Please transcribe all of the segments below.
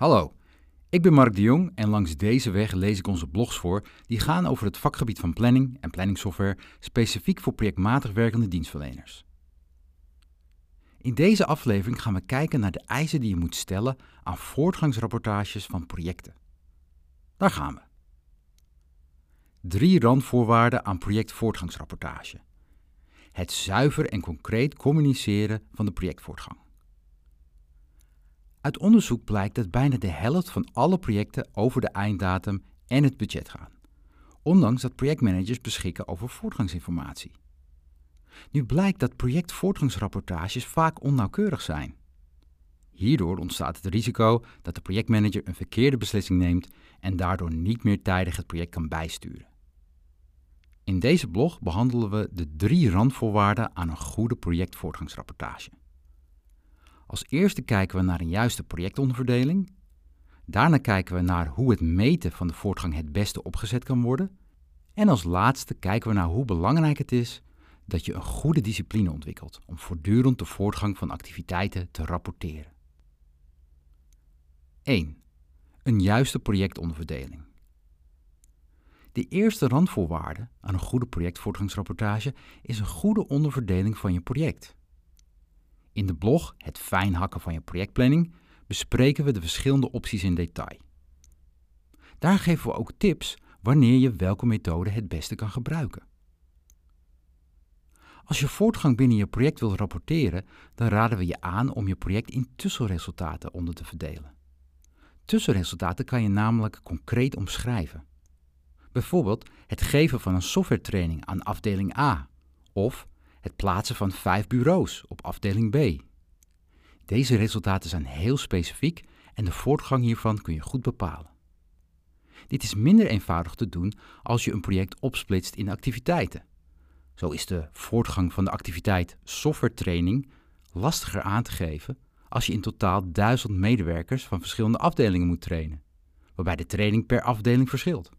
Hallo, ik ben Mark de Jong en langs deze weg lees ik onze blogs voor die gaan over het vakgebied van planning en planningsoftware specifiek voor projectmatig werkende dienstverleners. In deze aflevering gaan we kijken naar de eisen die je moet stellen aan voortgangsrapportages van projecten. Daar gaan we. Drie randvoorwaarden aan projectvoortgangsrapportage. Het zuiver en concreet communiceren van de projectvoortgang. Uit onderzoek blijkt dat bijna de helft van alle projecten over de einddatum en het budget gaan, ondanks dat projectmanagers beschikken over voortgangsinformatie. Nu blijkt dat projectvoortgangsrapportages vaak onnauwkeurig zijn. Hierdoor ontstaat het risico dat de projectmanager een verkeerde beslissing neemt en daardoor niet meer tijdig het project kan bijsturen. In deze blog behandelen we de drie randvoorwaarden aan een goede projectvoortgangsrapportage. Als eerste kijken we naar een juiste projectonderverdeling. Daarna kijken we naar hoe het meten van de voortgang het beste opgezet kan worden. En als laatste kijken we naar hoe belangrijk het is dat je een goede discipline ontwikkelt om voortdurend de voortgang van activiteiten te rapporteren. 1. Een juiste projectonderverdeling. De eerste randvoorwaarde aan een goede projectvoortgangsrapportage is een goede onderverdeling van je project. In de blog Het fijn hakken van je projectplanning bespreken we de verschillende opties in detail. Daar geven we ook tips wanneer je welke methode het beste kan gebruiken. Als je voortgang binnen je project wilt rapporteren, dan raden we je aan om je project in tussenresultaten onder te verdelen. Tussenresultaten kan je namelijk concreet omschrijven. Bijvoorbeeld het geven van een softwaretraining aan afdeling A of het plaatsen van vijf bureaus op afdeling B. Deze resultaten zijn heel specifiek en de voortgang hiervan kun je goed bepalen. Dit is minder eenvoudig te doen als je een project opsplitst in activiteiten. Zo is de voortgang van de activiteit softwaretraining lastiger aan te geven als je in totaal duizend medewerkers van verschillende afdelingen moet trainen, waarbij de training per afdeling verschilt.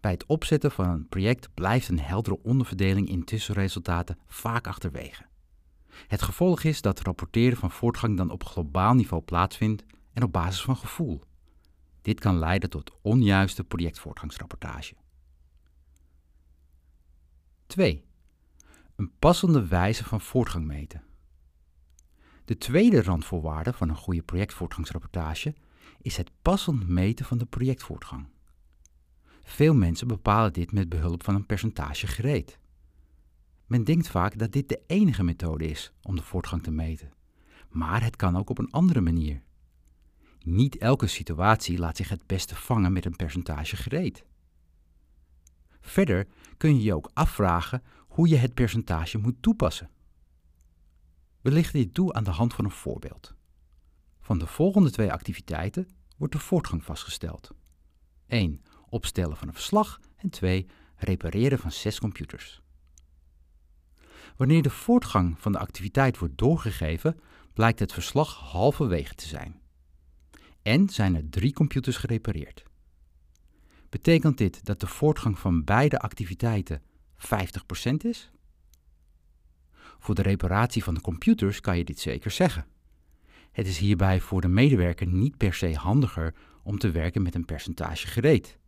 Bij het opzetten van een project blijft een heldere onderverdeling in tussenresultaten vaak achterwege. Het gevolg is dat rapporteren van voortgang dan op globaal niveau plaatsvindt en op basis van gevoel. Dit kan leiden tot onjuiste projectvoortgangsrapportage. 2. Een passende wijze van voortgang meten. De tweede randvoorwaarde van een goede projectvoortgangsrapportage is het passend meten van de projectvoortgang. Veel mensen bepalen dit met behulp van een percentage gereed. Men denkt vaak dat dit de enige methode is om de voortgang te meten, maar het kan ook op een andere manier. Niet elke situatie laat zich het beste vangen met een percentage gereed. Verder kun je je ook afvragen hoe je het percentage moet toepassen. We lichten dit toe aan de hand van een voorbeeld. Van de volgende twee activiteiten wordt de voortgang vastgesteld. 1 opstellen van een verslag en 2. repareren van zes computers. Wanneer de voortgang van de activiteit wordt doorgegeven, blijkt het verslag halverwege te zijn. En zijn er drie computers gerepareerd. Betekent dit dat de voortgang van beide activiteiten 50% is? Voor de reparatie van de computers kan je dit zeker zeggen. Het is hierbij voor de medewerker niet per se handiger om te werken met een percentage gereed.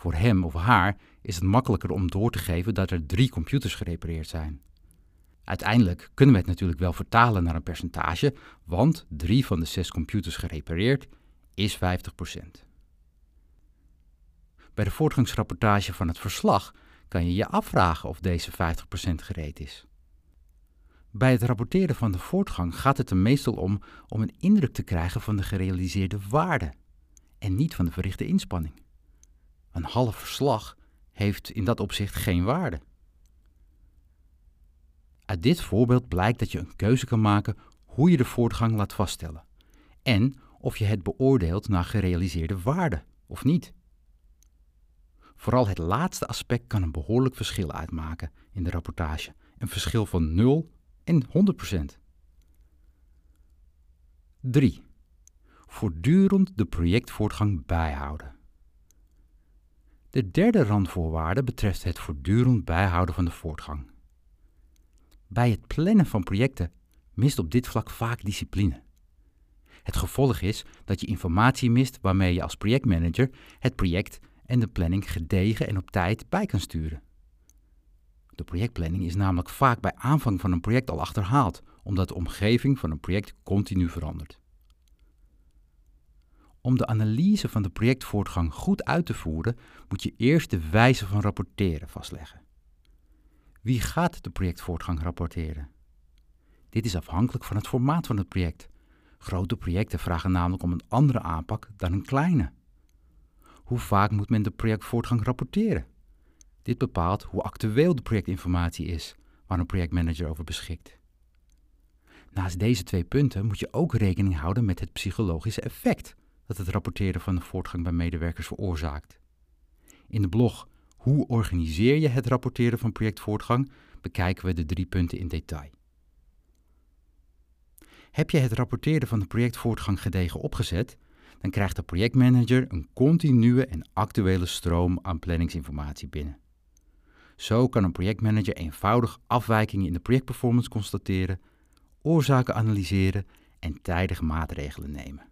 Voor hem of haar is het makkelijker om door te geven dat er drie computers gerepareerd zijn. Uiteindelijk kunnen we het natuurlijk wel vertalen naar een percentage, want drie van de zes computers gerepareerd is 50%. Bij de voortgangsrapportage van het verslag kan je je afvragen of deze 50% gereed is. Bij het rapporteren van de voortgang gaat het er meestal om om een indruk te krijgen van de gerealiseerde waarde en niet van de verrichte inspanning. Een half verslag heeft in dat opzicht geen waarde. Uit dit voorbeeld blijkt dat je een keuze kan maken hoe je de voortgang laat vaststellen en of je het beoordeelt naar gerealiseerde waarde of niet. Vooral het laatste aspect kan een behoorlijk verschil uitmaken in de rapportage, een verschil van 0 en 100%. 3. Voortdurend de projectvoortgang bijhouden. De derde randvoorwaarde betreft het voortdurend bijhouden van de voortgang. Bij het plannen van projecten mist op dit vlak vaak discipline. Het gevolg is dat je informatie mist waarmee je als projectmanager het project en de planning gedegen en op tijd bij kan sturen. De projectplanning is namelijk vaak bij aanvang van een project al achterhaald, omdat de omgeving van een project continu verandert. Om de analyse van de projectvoortgang goed uit te voeren, moet je eerst de wijze van rapporteren vastleggen. Wie gaat de projectvoortgang rapporteren? Dit is afhankelijk van het formaat van het project. Grote projecten vragen namelijk om een andere aanpak dan een kleine. Hoe vaak moet men de projectvoortgang rapporteren? Dit bepaalt hoe actueel de projectinformatie is waar een projectmanager over beschikt. Naast deze twee punten moet je ook rekening houden met het psychologische effect dat het rapporteren van de voortgang bij medewerkers veroorzaakt. In de blog Hoe organiseer je het rapporteren van projectvoortgang bekijken we de drie punten in detail. Heb je het rapporteren van de projectvoortgang gedegen opgezet, dan krijgt de projectmanager een continue en actuele stroom aan planningsinformatie binnen. Zo kan een projectmanager eenvoudig afwijkingen in de projectperformance constateren, oorzaken analyseren en tijdig maatregelen nemen.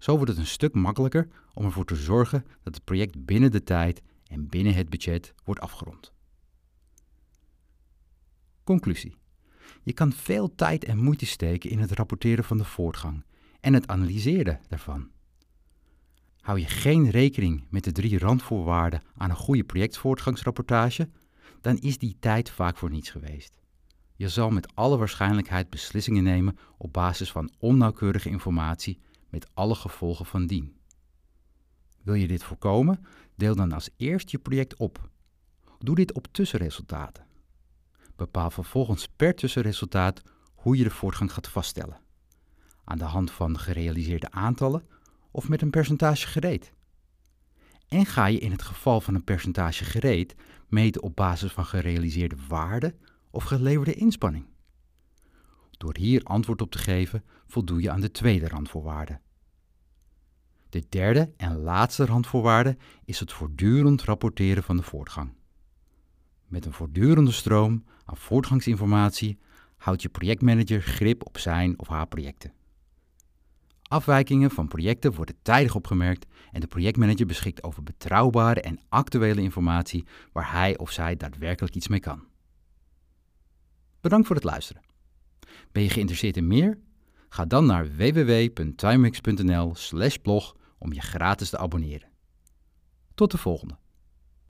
Zo wordt het een stuk makkelijker om ervoor te zorgen dat het project binnen de tijd en binnen het budget wordt afgerond. Conclusie. Je kan veel tijd en moeite steken in het rapporteren van de voortgang en het analyseren daarvan. Hou je geen rekening met de drie randvoorwaarden aan een goede projectvoortgangsrapportage, dan is die tijd vaak voor niets geweest. Je zal met alle waarschijnlijkheid beslissingen nemen op basis van onnauwkeurige informatie met alle gevolgen van dien. Wil je dit voorkomen? Deel dan als eerst je project op. Doe dit op tussenresultaten. Bepaal vervolgens per tussenresultaat hoe je de voortgang gaat vaststellen. Aan de hand van gerealiseerde aantallen of met een percentage gereed. En ga je in het geval van een percentage gereed meten op basis van gerealiseerde waarde of geleverde inspanning. Door hier antwoord op te geven, voldoe je aan de tweede randvoorwaarde. De derde en laatste randvoorwaarde is het voortdurend rapporteren van de voortgang. Met een voortdurende stroom aan voortgangsinformatie houdt je projectmanager grip op zijn of haar projecten. Afwijkingen van projecten worden tijdig opgemerkt en de projectmanager beschikt over betrouwbare en actuele informatie waar hij of zij daadwerkelijk iets mee kan. Bedankt voor het luisteren. Ben je geïnteresseerd in meer? Ga dan naar www.timemix.nl/blog om je gratis te abonneren. Tot de volgende.